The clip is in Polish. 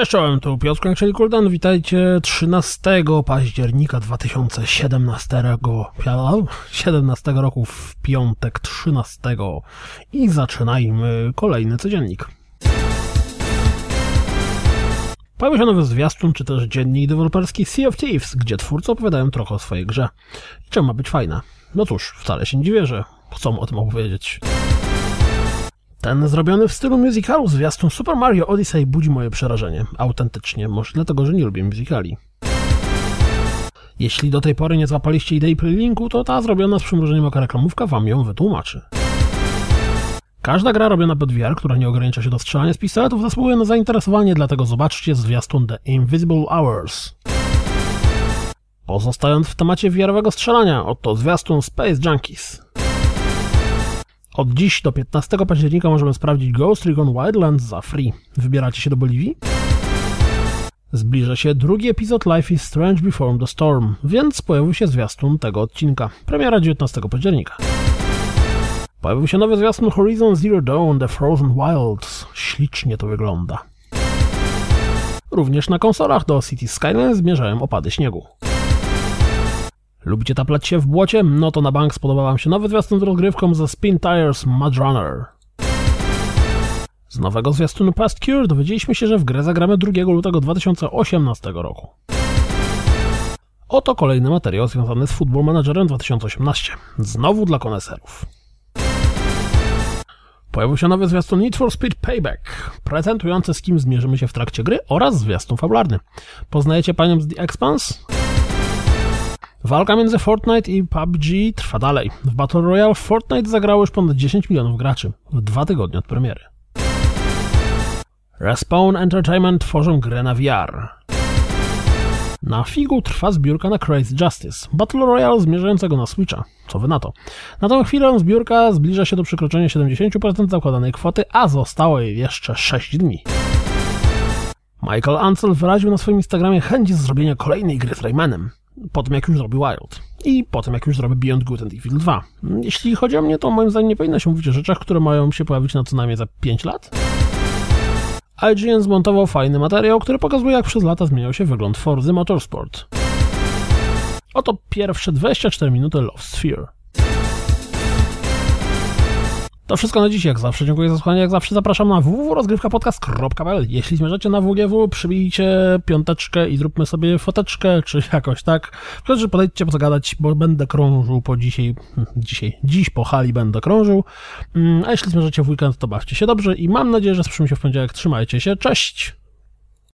Cześć, czołem, tu Piotr Kuldan. Witajcie 13 października 2017 17 roku w piątek 13 i zaczynajmy kolejny codziennik. Pojawił się nowy zwiastun, czy też dziennik deweloperski Sea of Thieves, gdzie twórcy opowiadają trochę o swojej grze. I czemu ma być fajna? No cóż, wcale się nie dziwię, że chcą o tym opowiedzieć. Ten zrobiony w stylu musicalu zwiastun Super Mario Odyssey budzi moje przerażenie. Autentycznie, może dlatego, że nie lubię musicali. Jeśli do tej pory nie złapaliście idei linku, to ta zrobiona z przymrużeniem oka reklamówka wam ją wytłumaczy. Każda gra robiona pod VR, która nie ogranicza się do strzelania z pistoletów, zasługuje na zainteresowanie, dlatego zobaczcie zwiastun The Invisible Hours. Pozostając w temacie VR-owego strzelania, oto zwiastun Space Junkies. Od dziś do 15 października możemy sprawdzić Ghost Recon Wildlands za free. Wybieracie się do Boliwii? Zbliża się drugi epizod Life is Strange Before the Storm, więc pojawił się zwiastun tego odcinka. Premiera 19 października. Pojawił się nowy zwiastun Horizon Zero Dawn The Frozen Wilds. Ślicznie to wygląda. Również na konsolach do City Skylines zmierzają opady śniegu. Lubicie taplać się w błocie? No to na bank spodobał wam się nowy zwiastun z rozgrywką ze Spin Tires Mud Runner. Z nowego zwiastunu Past Cure dowiedzieliśmy się, że w grę zagramy 2 lutego 2018 roku. Oto kolejny materiał związany z Football Managerem 2018. Znowu dla koneserów. Pojawił się nowy zwiastun Need for Speed Payback, prezentujący z kim zmierzymy się w trakcie gry oraz zwiastun fabularny. Poznajecie panią z The Expanse? Walka między Fortnite i PUBG trwa dalej. W Battle Royale Fortnite zagrało już ponad 10 milionów graczy w dwa tygodnie od premiery. Respawn Entertainment tworzą grę na VR. Na Figu trwa zbiórka na Crazy Justice, Battle Royale zmierzającego na Switcha. Co wy na to? Na tą chwilę zbiórka zbliża się do przekroczenia 70% zakładanej kwoty, a zostało jej jeszcze 6 dni. Michael Ansel wyraził na swoim Instagramie chęć zrobienia kolejnej gry z Raymanem po tym jak już zrobi Wild i po tym jak już zrobi Beyond Good and Evil 2. Jeśli chodzi o mnie, to moim zdaniem nie powinno się mówić o rzeczach, które mają się pojawić na co najmniej za 5 lat. IGN zmontował fajny materiał, który pokazuje jak przez lata zmieniał się wygląd Forzy Motorsport. Oto pierwsze 24 minuty Love Sphere. To wszystko na dziś, jak zawsze. Dziękuję za słuchanie. Jak zawsze zapraszam na www.rozgrywkapodcast.pl Jeśli zmierzacie na WGW, przybijcie piąteczkę i zróbmy sobie foteczkę, czy jakoś tak. Proszę, podejdźcie pozagadać, bo będę krążył po dzisiaj, dzisiaj, dziś po hali będę krążył. Mm, a jeśli zmierzacie w weekend, to bawcie się dobrze i mam nadzieję, że słyszymy się w poniedziałek. Trzymajcie się. Cześć!